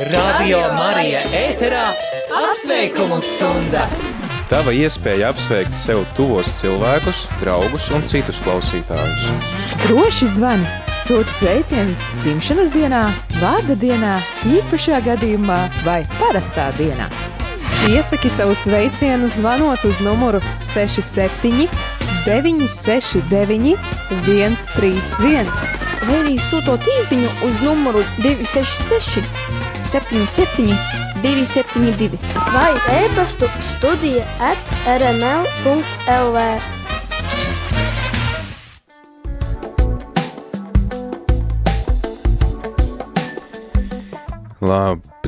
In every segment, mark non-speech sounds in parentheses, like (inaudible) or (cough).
Radio Marija ēterā apsveikumu stunda! Tava iespēja apsveikt sev tuvos cilvēkus, draugus un citus klausītājus. Droši zvani, sūti sveicienus dzimšanas dienā, vārda dienā, īpašā gadījumā vai parastā dienā. Iesaki savu sveicienu zvanot uz numuru 67 969 131 vai arī sūtot īsiņu uz numuru 266 77 272 vai e-pastu studija at rml.lv.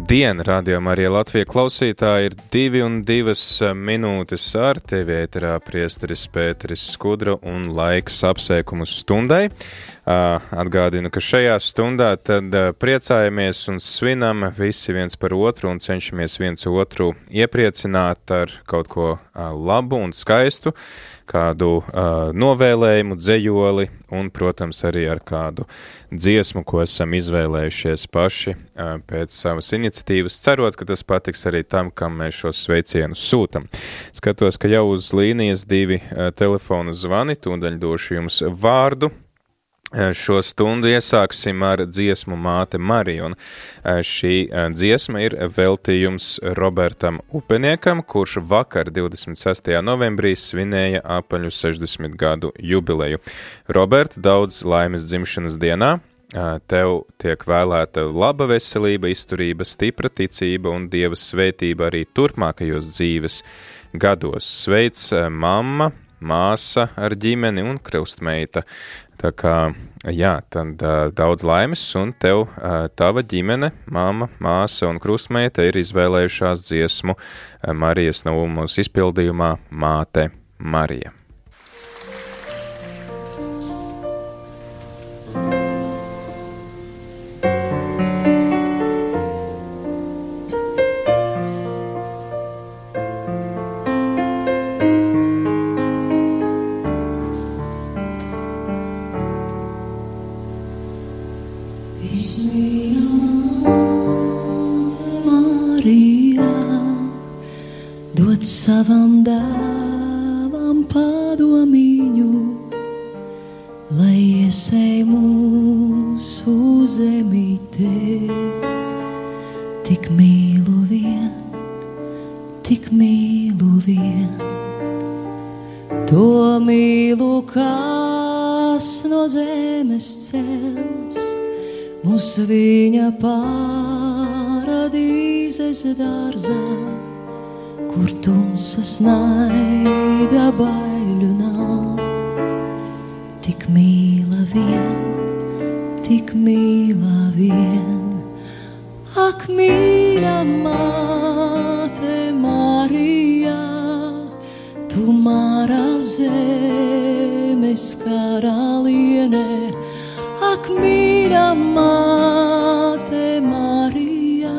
Labdien, rādījumā arī Latvijas klausītāji ir divi un divas minūtes ar tevi ēterā priesteris Pēteris Skudra un laiks apsveikumu stundai. Atgādinu, ka šajā stundā tad priecājamies un svinam visi viens par otru un cenšamies viens otru iepriecināt ar kaut ko labu un skaistu kādu uh, novēlējumu, dzējoli un, protams, arī ar kādu dziesmu, ko esam izvēlējušies paši uh, pēc savas iniciatīvas, cerot, ka tas patiks arī tam, kam mēs šos sveicienus sūtam. Skatos, ka jau uz līnijas divi uh, telefona zvani, tūdaļ došu jums vārdu. Eh, šo stundu iesāksim ar dziesmu Māte Marija, un eh, šī eh, dziesma ir veltījums Robertam Upeniekam, kurš vakar 26. novembrī svinēja apaļu 60 gadu jubileju. Robert, daudz laimes dzimšanas dienā! Tev tiek vēlēta laba veselība, izturība, stipra ticība un dieva svētība arī turpmākajos dzīves gados. Sveic mamma, māsa ar ģimeni un krustmeita. Tā kā, jā, tad uh, daudz laimes, un tev uh, tava ģimene, māma, māsa un krustmeita ir izvēlējušās dziesmu Marijas Naumos izpildījumā Māte Marija. Mara zemes karaliene, ak mīļa māte Marija,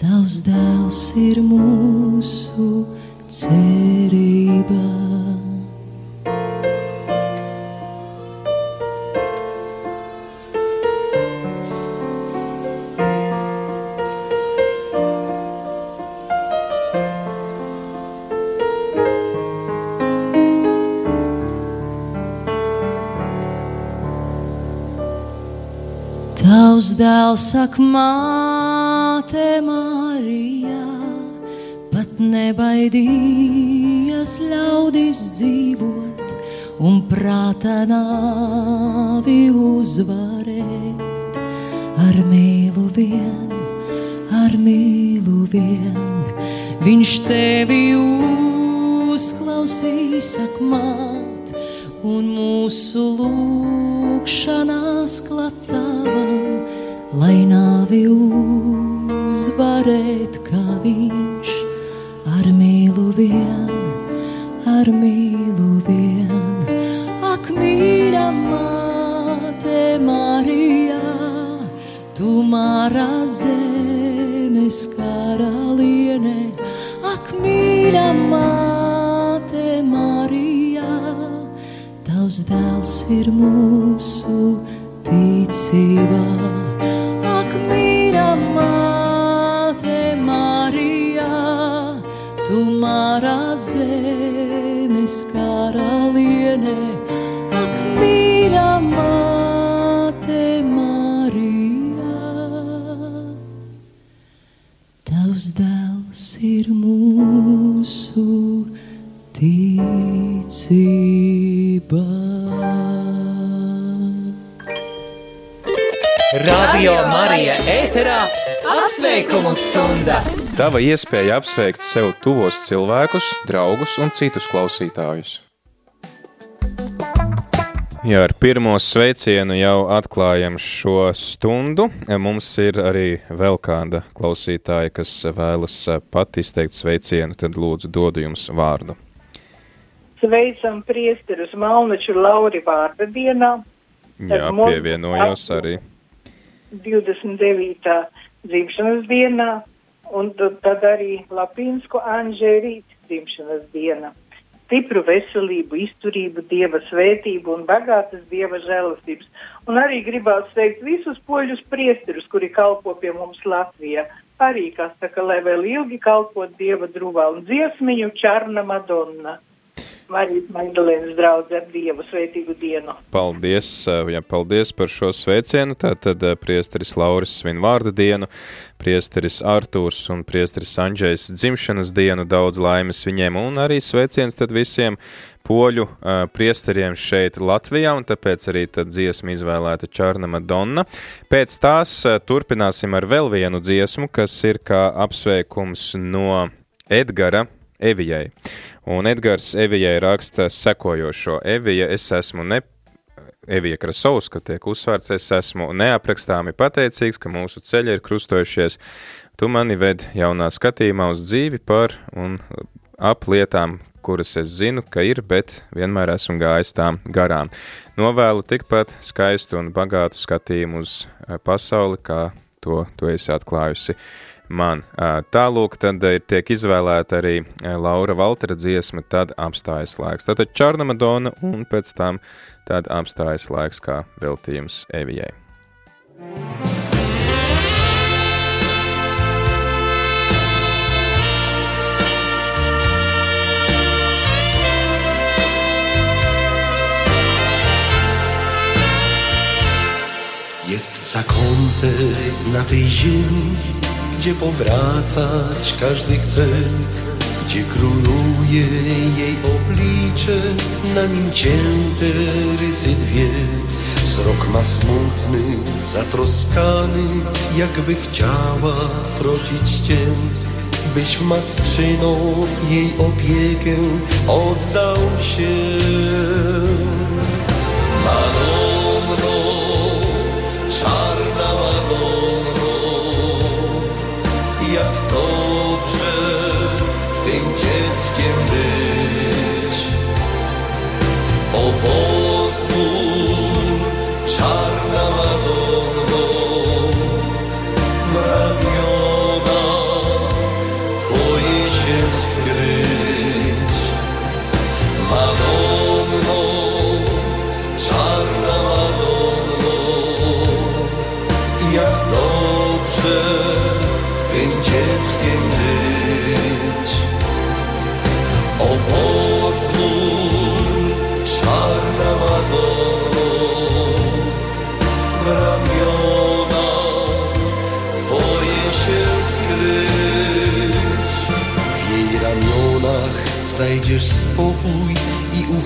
tavs dēls ir mūsu mūsu Dēls saka, māte Marija nebaidījies ļaudis dzīvot un prāta nāvi uzvarēt. Ar mīlu vien, ar mīlu vien, viņš tevi uzklausīs akmāt un mūsu klatavam, nāvi uzvarēt kā viņš ar mīlu vien, ar mīlu vien. Ak, mīļa māte Marija, tu mārā zemes karaliene. Ak, mīļa māte Marija, tavs dēls ir mūsu tu marā zemes karaliene, apsveikumu stunda! Tava iespēja apsveikt sev tuvos cilvēkus, draugus un citus klausītājus. Jā, ar pirmo sveicienu jau atklājam šo stundu. Mums ir arī vēl kāda klausītāja, kas vēlas pat izteikt sveicienu, tad lūdzu dodu jums vārdu. Sveicam priesterus Malnaču Lauri vārda dienā. Jā, pievienojos arī. 29. Dzimšanas dienā, un tad, arī Lapīnsku Anžērīt dzimšanas diena. Stipru veselību, izturību, dieva svētību un bagātas dieva žēlastības. Un arī gribētu sveikt visus poļus priesterus, kuri kalpo pie mums Latvijā. Arī, kas saka, lai vēl ilgi kalpot dieva druvā un dziesmiņu Čarna Madonna. Marijas Magdalēnas draudz ar Dievu svētīgu dienu. Paldies, jā, paldies par šo sveicienu. Tātad priesteris Lauris svin vārda dienu, priesteris Artūrs un priesteris Andžejs dzimšanas dienu, daudz laimes viņiem un arī sveiciens tad visiem poļu uh, priesteriem šeit Latvijā, un tāpēc arī tad dziesma izvēlēta Čārna Madonna. Pēc tās uh, turpināsim ar vēl vienu dziesmu, kas ir kā apsveikums no Edgara Evijai. Un Edgars Evijai raksta sekojošo: Evija, es esmu ne. Evija Krasovska tiek uzsvērts, es esmu neaprakstāmi pateicīgs, ka mūsu ceļi ir krustojušies. Tu mani ved jaunā skatījumā uz dzīvi par un ap lietām, kuras es zinu, ka ir, bet vienmēr esmu gājis tām garām. Novēlu tikpat skaistu un bagātu skatījumu uz pasauli, kā to tu esi atklājusi man. Tālūk, tad tiek izvēlēta arī Laura Valtera dziesma, tad apstājas laiks. Tātad Čārna Madona un pēc tam tad apstājas laiks kā veltījums Evijai. Jest zakątek na tej ziemi, gdzie powracać każdy chce, gdzie króluje jej oblicze, na nim cięte rysy dwie. Wzrok ma smutny, zatroskany, jakby chciała prosić Cię, byś w matczyną jej opiekę oddał się. O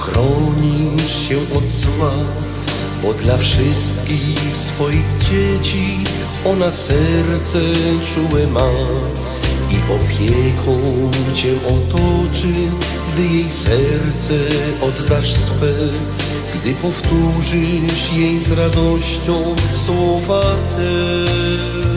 i uchronisz się od zła, bo dla wszystkich swoich dzieci ona serce czułe ma i opieką Cię otoczy, gdy jej serce oddasz swe, gdy powtórzysz jej z radością słowa te.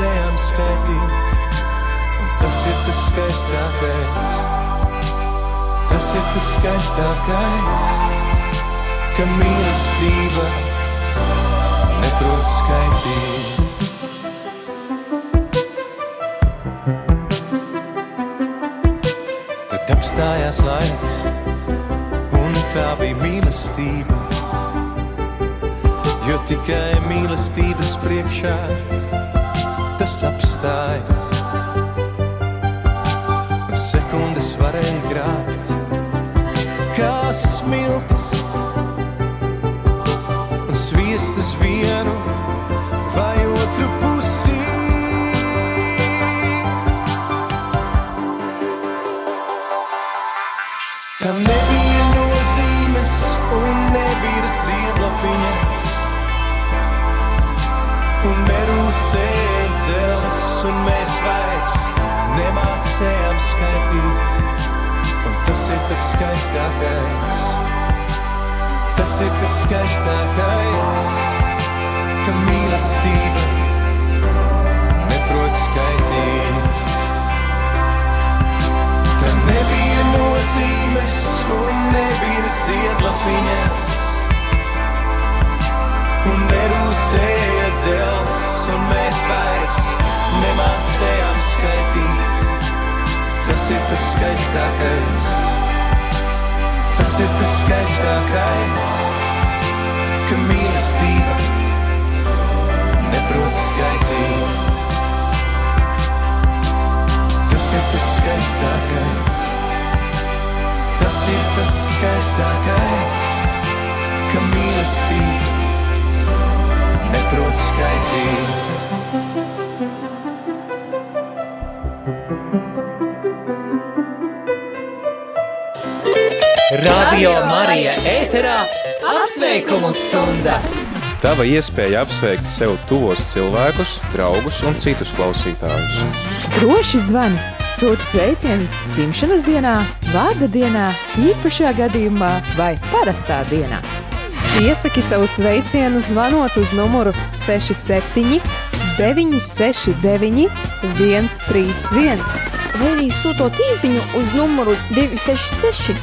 Nemācējām skaitīt. Un tas ir tas skaistākais, tas ir tas skaistākais, ka mīlestība neprot skaitīt. Tad apstājās laiks, un tā bija mīlestība. Jo tikai mīlestības priekšā tas tas skaistākais, ka mīlestība neprot skaitīt. Tam nebija nozīmes un nebija ziedlapiņas. Un nerūsēja dzels, un mēs vairs nemācējām skaitīt. Tas ir tas skaistākais, tas ir tas skaistākais, ka mīlestība neprot skaitīt. Tas ir tas skaistākais, tas ir tas skaistākais, ka mīlestība neprot skaitīt. Radio Marija ēterā apsveikumu stunda! Tava iespēja apsveikt sev tuvos cilvēkus, draugus un citus klausītājus. Droši zvani, sūti sveicienus dzimšanas dienā, vārda dienā, īpašā gadījumā vai parastā dienā. Iesaki savu sveicienu zvanot uz numuru 67 969 131. vai arī sūtot īsiņu uz numuru 266,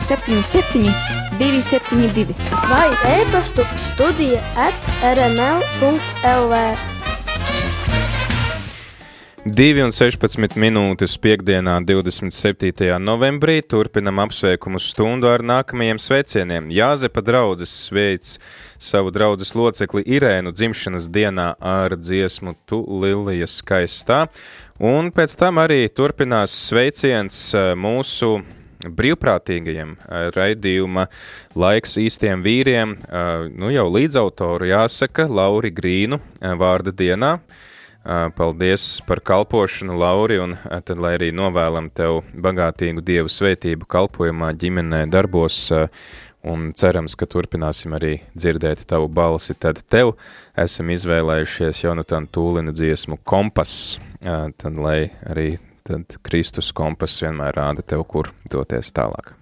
77, 272. vai e-pastu studija at rml.lv. 2,16 minūtes piekdienā, 27. novembrī, turpinam apsveikumu stundu ar nākamajiem sveicieniem. Jāzepa draudzes sveic savu draudzes locekli Irēnu dzimšanas dienā ar dziesmu Tu Lilija skaistā, un pēc tam arī turpinās sveiciens eh, mūsu brīvprātīgajiem raidījuma laiks īstiem vīriem, nu jau līdzautoru jāsaka, Lauri Grīnu vārda dienā. Paldies par kalpošanu, Lauri, un tad, lai arī novēlam tev bagātīgu dievu svētību kalpojumā, ģimenē, darbos, un cerams, ka turpināsim arī dzirdēt tavu balsi. Tad tev esam izvēlējušies Jonathan Tūlina dziesmu Kompass, tad, lai arī tad Kristus kompass vienmēr rāda tev, kur doties tālāk.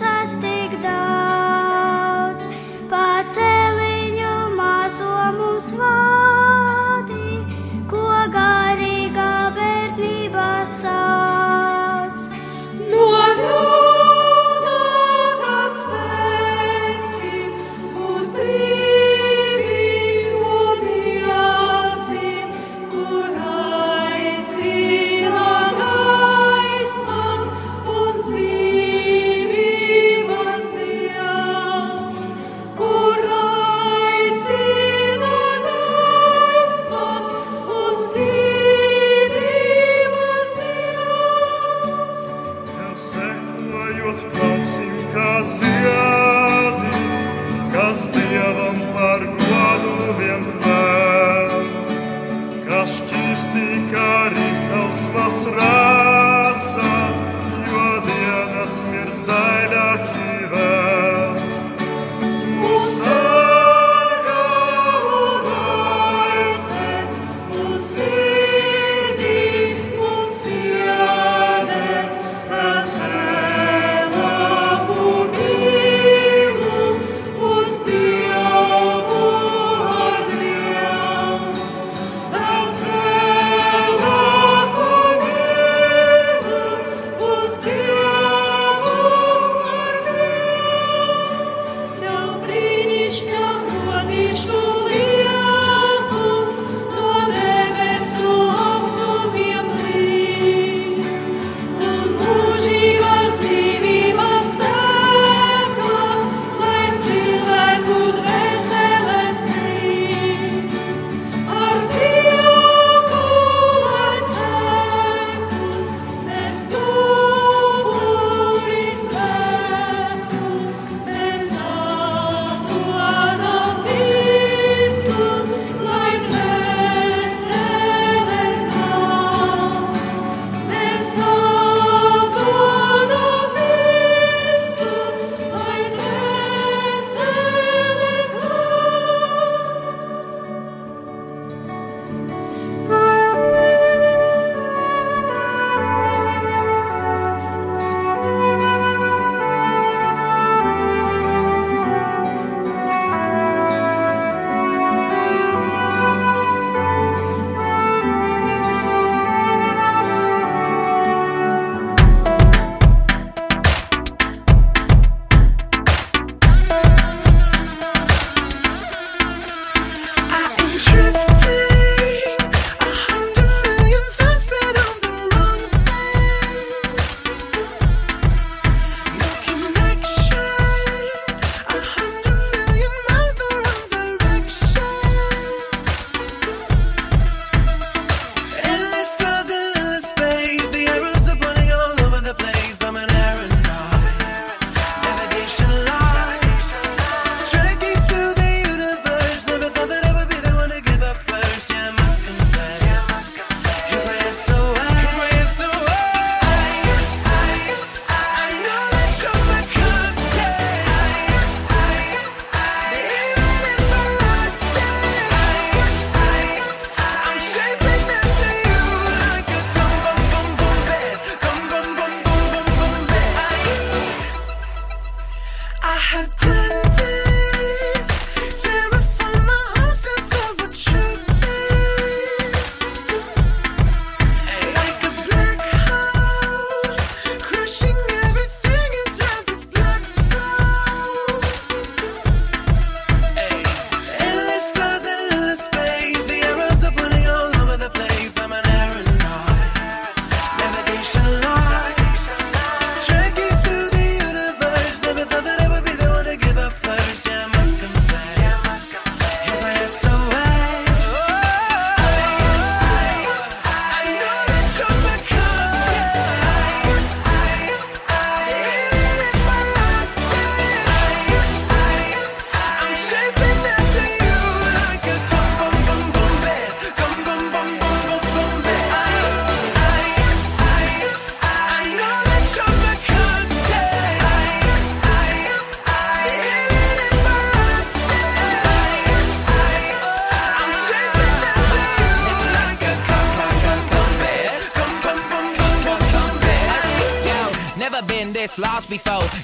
Dievs.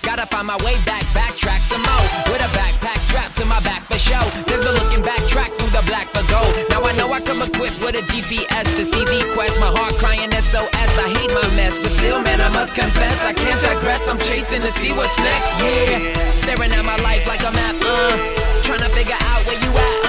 Gotta find my way back, backtrack some more. With a backpack strapped to my back for show. There's no looking back, track through the black for gold. Now I know I come equipped with a GPS to see the quest. My heart crying SOS. I hate my mess, but still, man, I must confess I can't digress. I'm chasing to see what's next. Yeah, staring at my life like a map. Uh, trying to figure out where you at.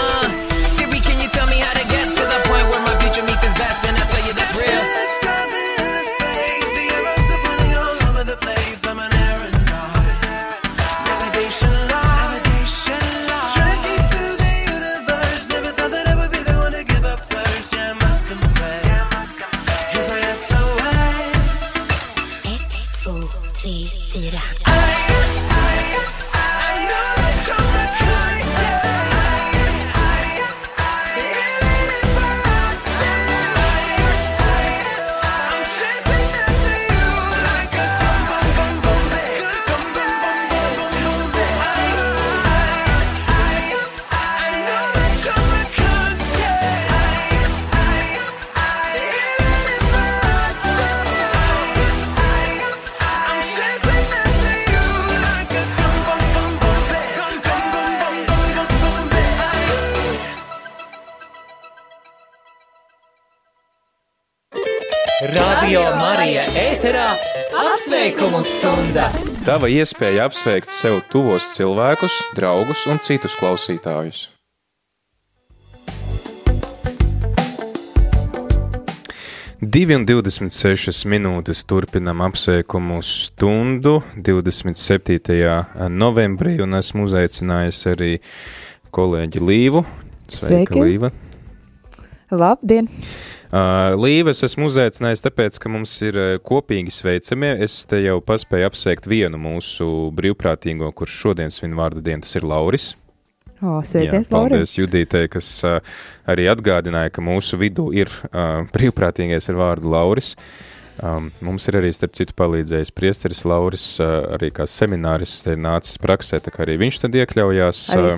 Tava iespēja apsveikt sev tuvos cilvēkus, draugus un citus klausītājus. Divi un 26 minūtes turpinam apsveikumu stundu 27. novembrī, un esmu uzaicinājis arī kolēģi Līvu. Sveika, Sveiki. Līva! Labdien! Uh, Līves esmu uzaicinājis, tāpēc, ka mums ir uh, kopīgi sveicamie. Es te jau paspēju apsveikt vienu mūsu brīvprātīgo, kurš šodien svin vārdu dienu, tas ir Lauris. O, sveiciens, Jā, paldies Judītei, kas uh, arī atgādināja, ka mūsu vidū ir uh, brīvprātīgais ar vārdu Lauris. Um, mums ir arī, starp citu, palīdzējis priesteris Lauris, uh, arī kā semināris te ir nācis praksē, tā kā arī viņš tad iekļaujās uh,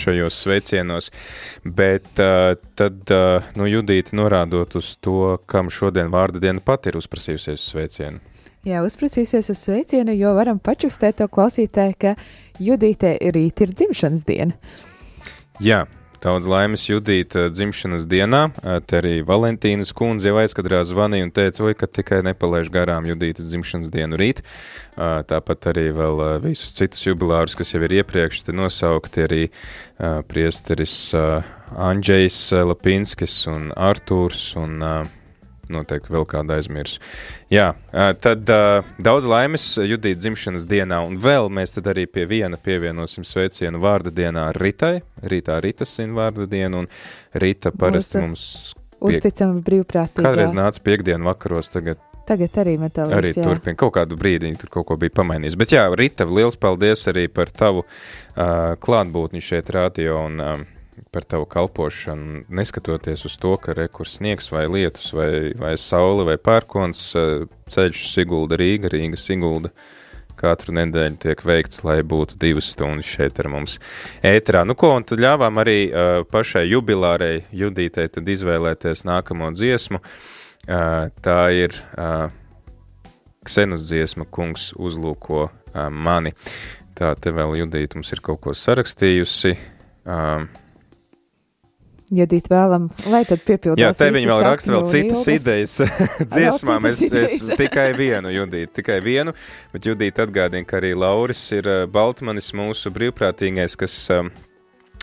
šajos sveicienos. Bet uh, tad, uh, nu, Judīti, norādot uz to, kam šodien vārda diena pat ir uzprasījusies uz sveicienu. Jā, uzprasīsies uz sveicienu, jo varam pačukstēt to klausītāju, ka Judītē rīt ir dzimšanas diena. Jā, daudz laimes Judīta dzimšanas dienā. Te arī Valentīnas kundze jau aizkadrā zvanīja un teica, oi, ka tikai nepalaiž garām Judītas dzimšanas dienu rīt. Tāpat arī vēl visus citus jubilārus, kas jau ir iepriekš nosaukti, arī priesteris Andrzejs Lapinskis un Artūrs un noteikti vēl kādu aizmirsu. Jā, tad uh, daudz laimes Judita dzimšanas dienā, un vēl mēs tad arī pie viena pievienosim sveicienu vārda dienā Ritai. Rītā Rita sin vārda dienu, un Rita parasti mums pie, Uzticama brīvprātīgā. kādreiz nāca piekdienu vakaros, tagad Tagad arī metālīs. arī turpina kaut kādu brīdi, tur kaut ko bija pamainījis. Bet jā, Rita, liels paldies arī par tavu uh, klātbūtni šeit radio un um, par tavu kalpošanu, neskatoties uz to, ka rekurs sniegs vai lietus vai, vai saule vai pērkons, uh, ceļš Sigulda Rīga, Rīga Sigulda. Katru nedēļu tiek veikts, lai būtu divas stundas šeit ar mums ēterā. Nu, ko, un tad ļāvām arī uh, pašai jubilārei Judītei tad izvēlēties nākamo dziesmu. Uh, tā ir uh, Ksenas dziesma, kungs uzlūko uh, mani. Tā te vēl Judīta mums ir kaut ko sarakstījusi. Um, Judīt vēlam, lai tad piepildās. Jā, te viņi vēl raksta vēl citas ilgas. idejas (laughs) (laughs) dziesmām. Es, es (laughs) tikai vienu, Judīt, tikai vienu, bet Judīt atgādina, ka arī Lauris ir uh, Baltmanis mūsu brīvprātīgais, kas um,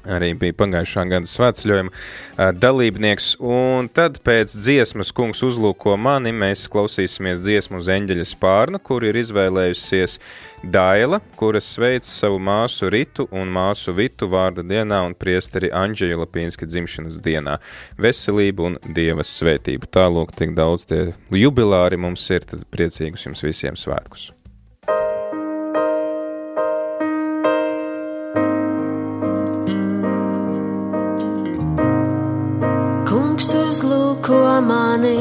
arī bija pagājušā gada svētceļojuma dalībnieks. Un tad pēc dziesmas kungs uzlūko mani, mēs klausīsimies dziesmu uz eņģeļa spārna, kur ir izvēlējusies Daila, kura sveic savu māsu Ritu un māsu Vitu vārda dienā un priesteri Andžeju Lapīnska dzimšanas dienā. Veselību un dievas svētību. Tālūk, tik daudz tie jubilāri mums ir, tad priecīgus jums visiem svētkus! Uzlūko mani,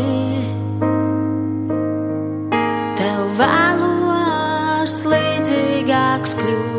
tev vēlos līdzīgāks kļūt.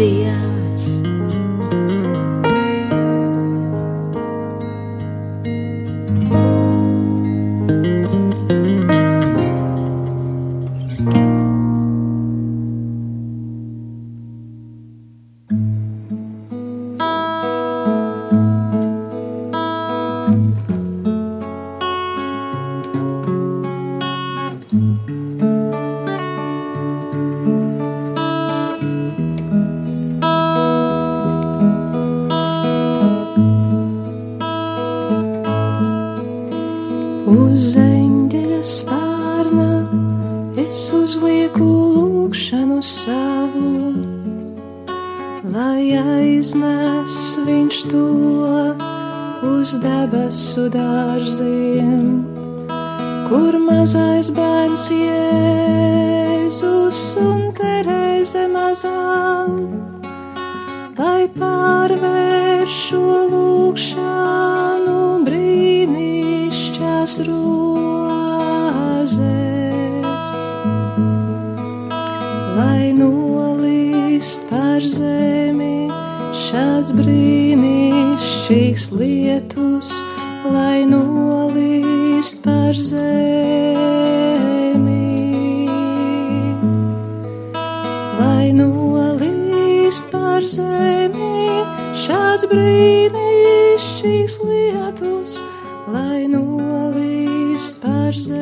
dear šīs lietus, lai nolīst par zemi.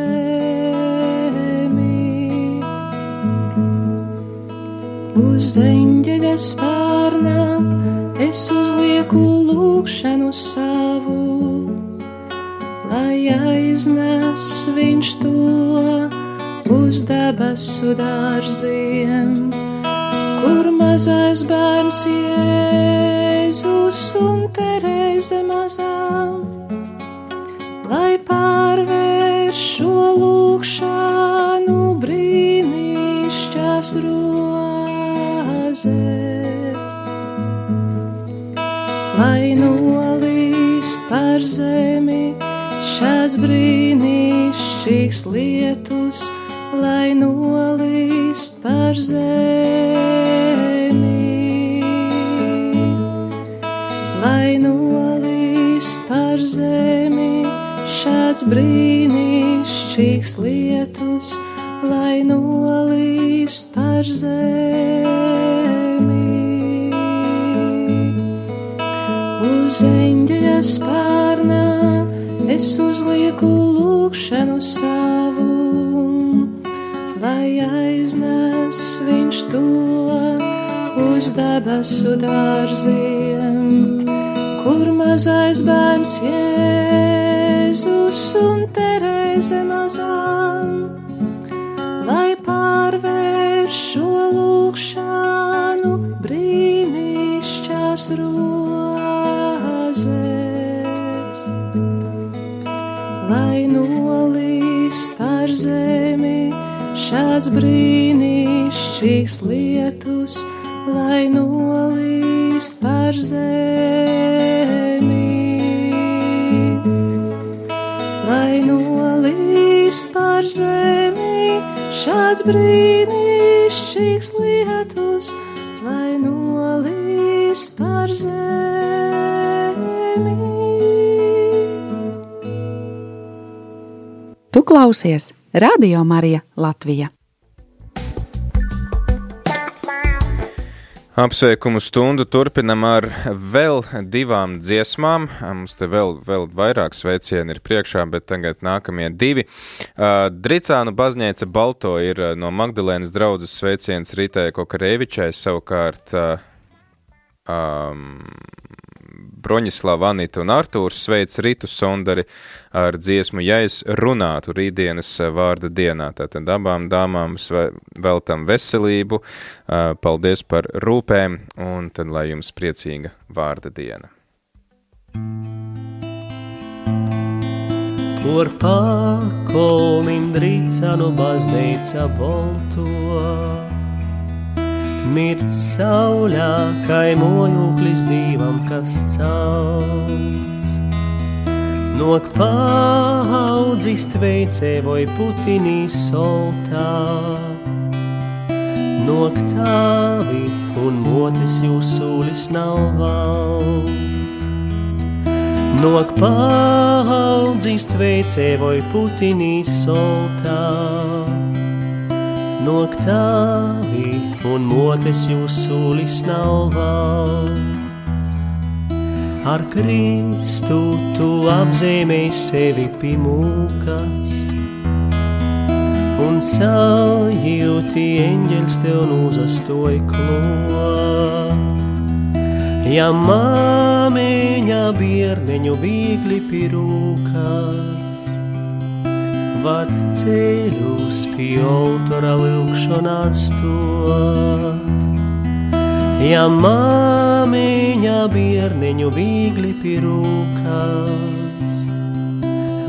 Uz eņģeļa spārnām es uzlieku lūkšanu savu, lai aiznes viņš to uz debesu dārziem, kur mazais bērns Jēzus un Terēns reize mazām, lai pārvērš šo lūkšanu brīnišķās rozes, lai nolīst par zemi šās brīnišķīgas lietus, lai nolīst par zemi. Šāds brīnišķīgs lietus, lai nolīst par zemi. Uz eņģeļa spārnā es uzlieku lūkšanu savu, lai aiznes viņš to uz debesu dārziem, kur mazais bērns Jēzus un Terēze mazām, lai pārvērš šo lūkšanu brīnišķās rozes, lai nolīst par zemi šāds brīnišķīgs lietus, lai nolīst par zemi, šāds brīnišķīgs lietus, lai nolīst par zemi. Tu klausies Radio Marija Latvija. Apsveikumu stundu turpinam ar vēl divām dziesmām. Mums te vēl, vēl vairāk sveicienu ir priekšā, bet tagad nākamie divi. Uh, Dricānu baznīca Balto ir uh, no Magdalēnas draudzes sveiciens Ritai Kokarevičai, savukārt uh, um, Broņislava, Anita un Artūrs sveic Ritu Sondari ar dziesmu, ja es runātu rītdienas vārda dienā. Tātad abām dāmām veltam veselību, paldies par rūpēm, un tad lai jums priecīga vārda diena. Kur pakolnim drīcanu baznīca bolto, Mirt saulē, kā mojoklis divam, kas celts. Nok paudzis tveicē vai putinī soltā. Nok tavi un motris jūs sūlis nav valsts. Nok paudzis tveicē vai putinī soltā. Nok tavi un motes jūs sūlis nav valsts. Ar Kristu tu apzīmēji sevi pimūkas, un sajūti eņģeļs tev nūzastoja klot. Ja māmiņa bierneņu viegli pirūkas, vad ceļus pie autora lūkšanās stot. Ja māmiņa bierneņu viegli pirūkās,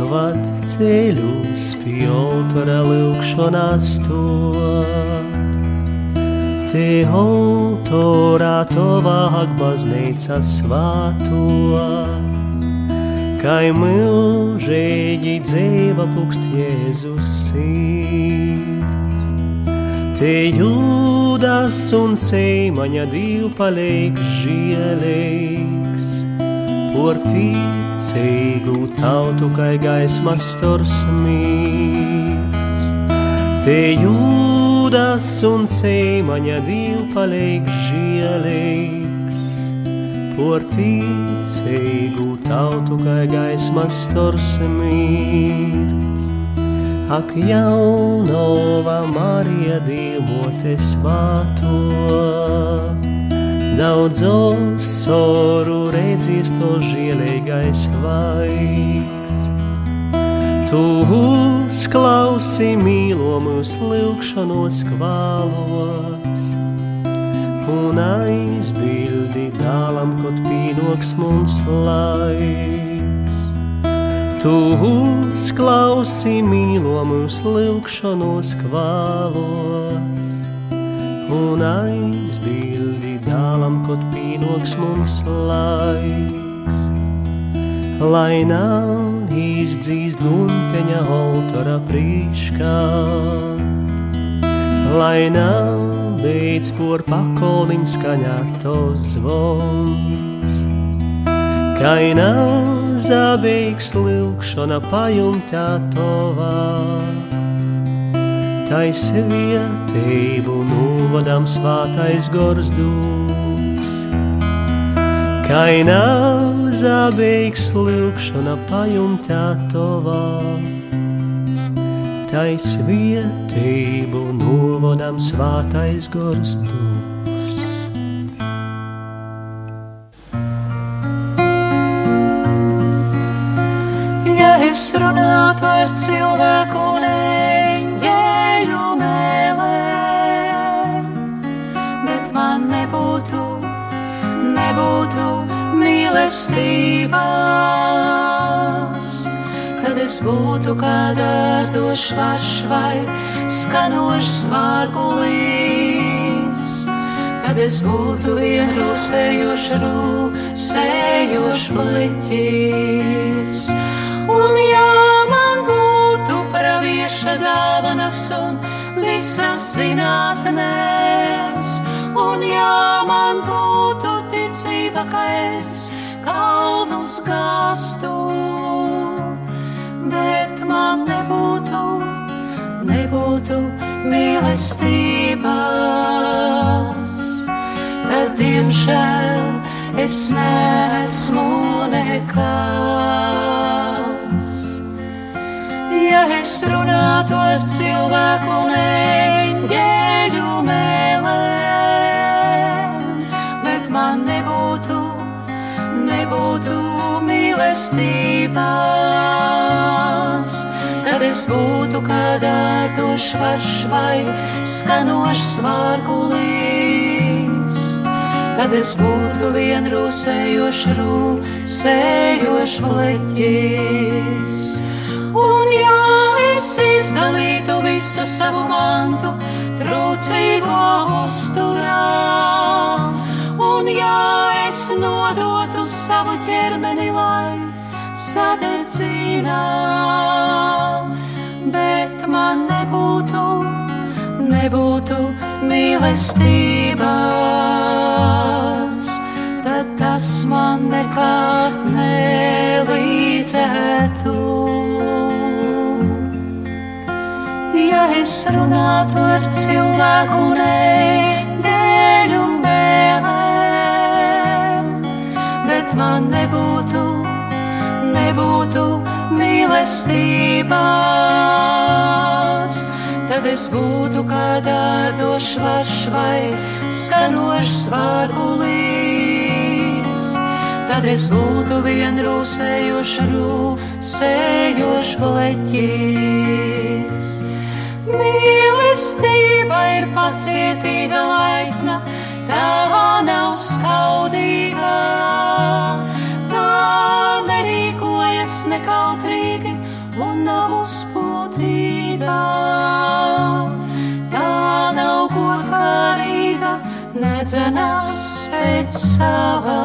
vad ceļus pie autora lūkšanās stot. Te autorā tovāk baznīca svātot Kai mūžīgi dzīva plūkst Jēzus sirds. Te jūdas un seimaņa div paliek žielīgs, por ticīgu tautu kai gaismas stors mīts. Te jūdas un seimaņa div paliek žielīgs, por ticīgu tautu, kā gaismas stors mīts. Ak, jaunova Marija diemote svāto, daudzos soru redzīs to žielīgais vaigs. Tu uzklausi mīlo mūsu lūkšanos kvalos, un aizbildi dālam, kaut pienoks mums laiks. Tu uzklausi mīlo mūsu lūkšanos kvalos, un aizbildi dālam, kaut pienoks mums laiks. Lai nav izdzīst gunteņa autora prīškā. Lai nav beidz por pakolniņ skaņātos zvons. Kai nav zabīgs lūkšana pajumtā tovā, tais vietību novadam svātais gors dūs. Kai nav zabīgs lūkšana pajumtā tovā, tais vietību novadam svātais gors dūs. Ja es runātu ar cilvēku un eņģeļu mēlēm, bet man nebūtu, nebūtu mīlestības, tad es būtu kā dārdošs varš vai skanošs vārgulīs. Tad es būtu vienrūsējošs rūsējošs bliķis. Un ja man būtu pravieša dāvanas un visas zinātnēs, un ja man būtu ticība, ka es kalnus gāstu, bet man nebūtu, nebūtu mīlestības, tad diemžēl es neesmu nekas. Ja es runātu ar cilvēku un mīlestības, tad es būtu kā dārdošs varš vai skanošs vārgulīs. Tad es būtu vienrūsējošs rūsējošs bleķis. Un ja es izdalītu visu savu mantu, trūcīgo uzturā, un ja es nodotu savu ķermeni, lai sadedzina, bet man nebūtu, nebūtu mīlestības, tad tas man nekā nelīdzētu. Ja es runātu ar cilvēku un man nebūtu, nebūtu mīlestības, tad es būtu kā dārdošs varš vai sanošs vārgulīs. Tad es būtu vienrūsējošs rūsējošs bleķis. Mīlestība ir pacietīga laipna, tā nav skaudīga. Tā nerīkojas nekautrīgi un nav uzpūtīga. Tā nav godkārīga, nedzenās pēc sava.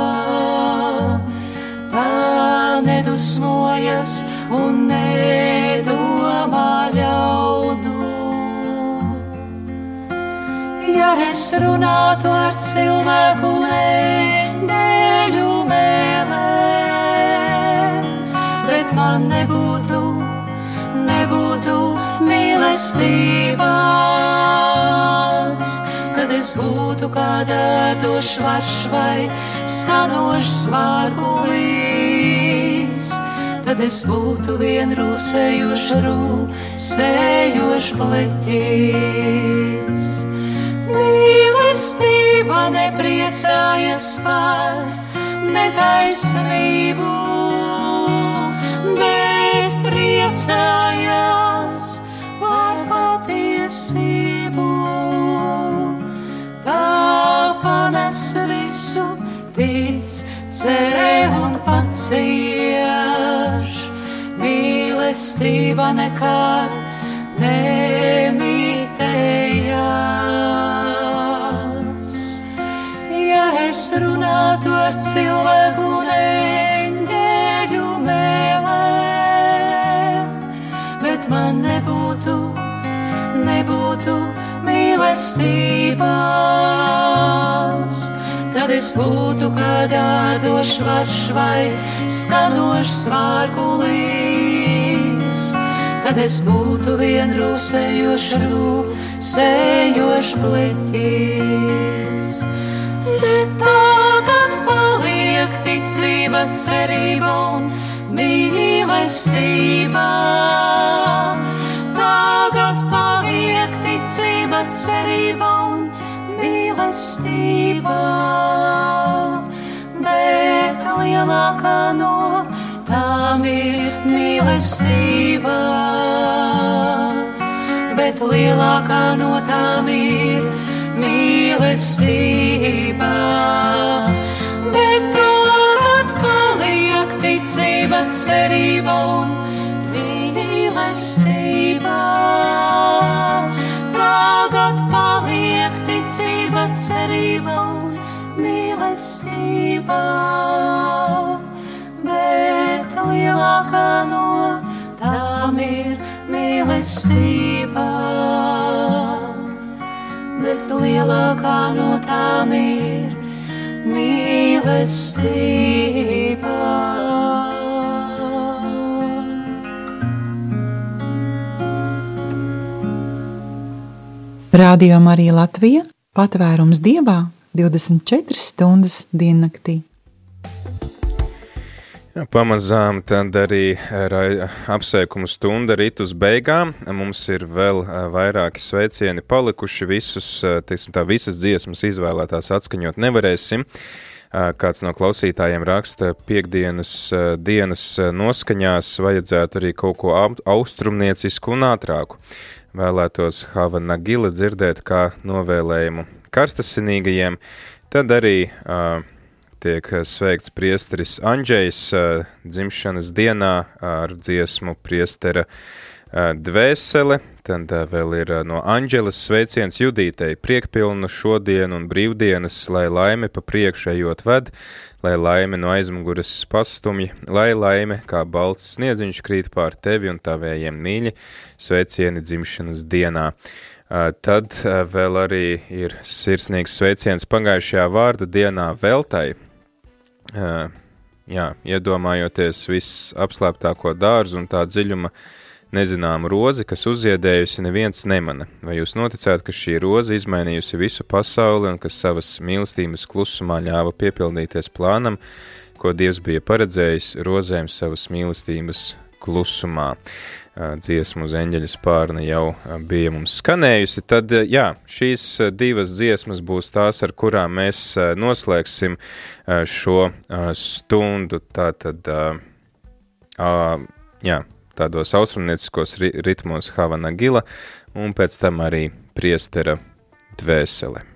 Tā nedusmojas un nedomā ļaunu. Ja es runātu ar cilvēku eņģeļu mēlēm, bet man nebūtu, nebūtu mīlestības, kad es būtu kā dārdošs varš vai skanošs vārgulīs. Tad es būtu vienrūsējošs rūsējošs bleķis. Mīlestība nepriecājas par netaisnību, bet priecājas par patiesību. Tā panes visu, tic, cerē un pacieš. Mīlestība nekad nemitējas. runātu ar cilvēku un eņģeļu mēlēm, bet man nebūtu, nebūtu mīlestībās. Tad es būtu kā dārdošs varš vai skanošs vārgulīs, tad es būtu vien rūsējošs rūsējošs bleķis. Bet tā ticība, cerība un mīlestība. Tagad paliek ticība, cerība un mīlestība. Bet lielākā no tām ir mīlestība. Bet lielākā no tām ir mīlestība. Ticība, cerība un mīlestība. Tagad paliek ticība, cerība un mīlestība. Bet lielākā no tām ir mīlestība. Bet lielākā no tām ir mīlestība. Radio Marija Latvija - patvērums dievā 24 stundas diennaktī. Pamazām tad arī rai- apsveikumu stunda rit uz beigām. Mums ir vēl ā, vairāki sveicieni palikuši. Visus, ā, teiksim, tā, visas dziesmas izvēlētās atskaņot nevarēsim. Kāds no klausītājiem raksta, piekdienas ā, dienas noskaņās vajadzētu arī kaut ko au- austrumniecisku un ātrāku. Vēlētos Havana Gila dzirdēt kā novēlējumu karstasinīgajiem. Tad arī uh, tiek sveikts priesteris Andrzejs uh, dzimšanas dienā ar dziesmu priestera uh, dvēsele. Tad uh, vēl ir uh, no Anģeles sveiciens Judītei priekpilnu šodienu un brīvdienas, lai laime pa priekšu ejot ved, lai laime no aizmuguras pastumj, lai laime kā balts sniedziņš krīt pār tevi un tavējiem mīļi, sveicieni dzimšanas dienā. Uh, Tad uh, vēl arī ir sirsnīgs sveiciens pagājušajā vārda dienā veltai. Uh, Jā, iedomājoties viss apslēptāko dārzu un tā dziļuma nezināmu rozi, kas uzziedējusi, neviens nemana. Vai jūs noticāt, ka šī roze izmainījusi visu pasauli un kas savas mīlestības klusumā ļāva piepildīties plānam, ko Dievs bija paredzējis rozēm savas mīlestības klusumā? Dziesmu uz eņģeļa spārna jau bija mums skanējusi, tad jā, šīs divas dziesmas būs tās, ar kurām mēs noslēgsim šo stundu. Tātad, jā, tādos austrumnieciskos ri ritmos Havana Gila un pēc tam arī priestera dvēsele.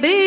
Be.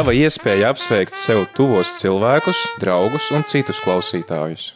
Tava iespēja apsveikt sev tuvos cilvēkus, draugus un citus klausītājus.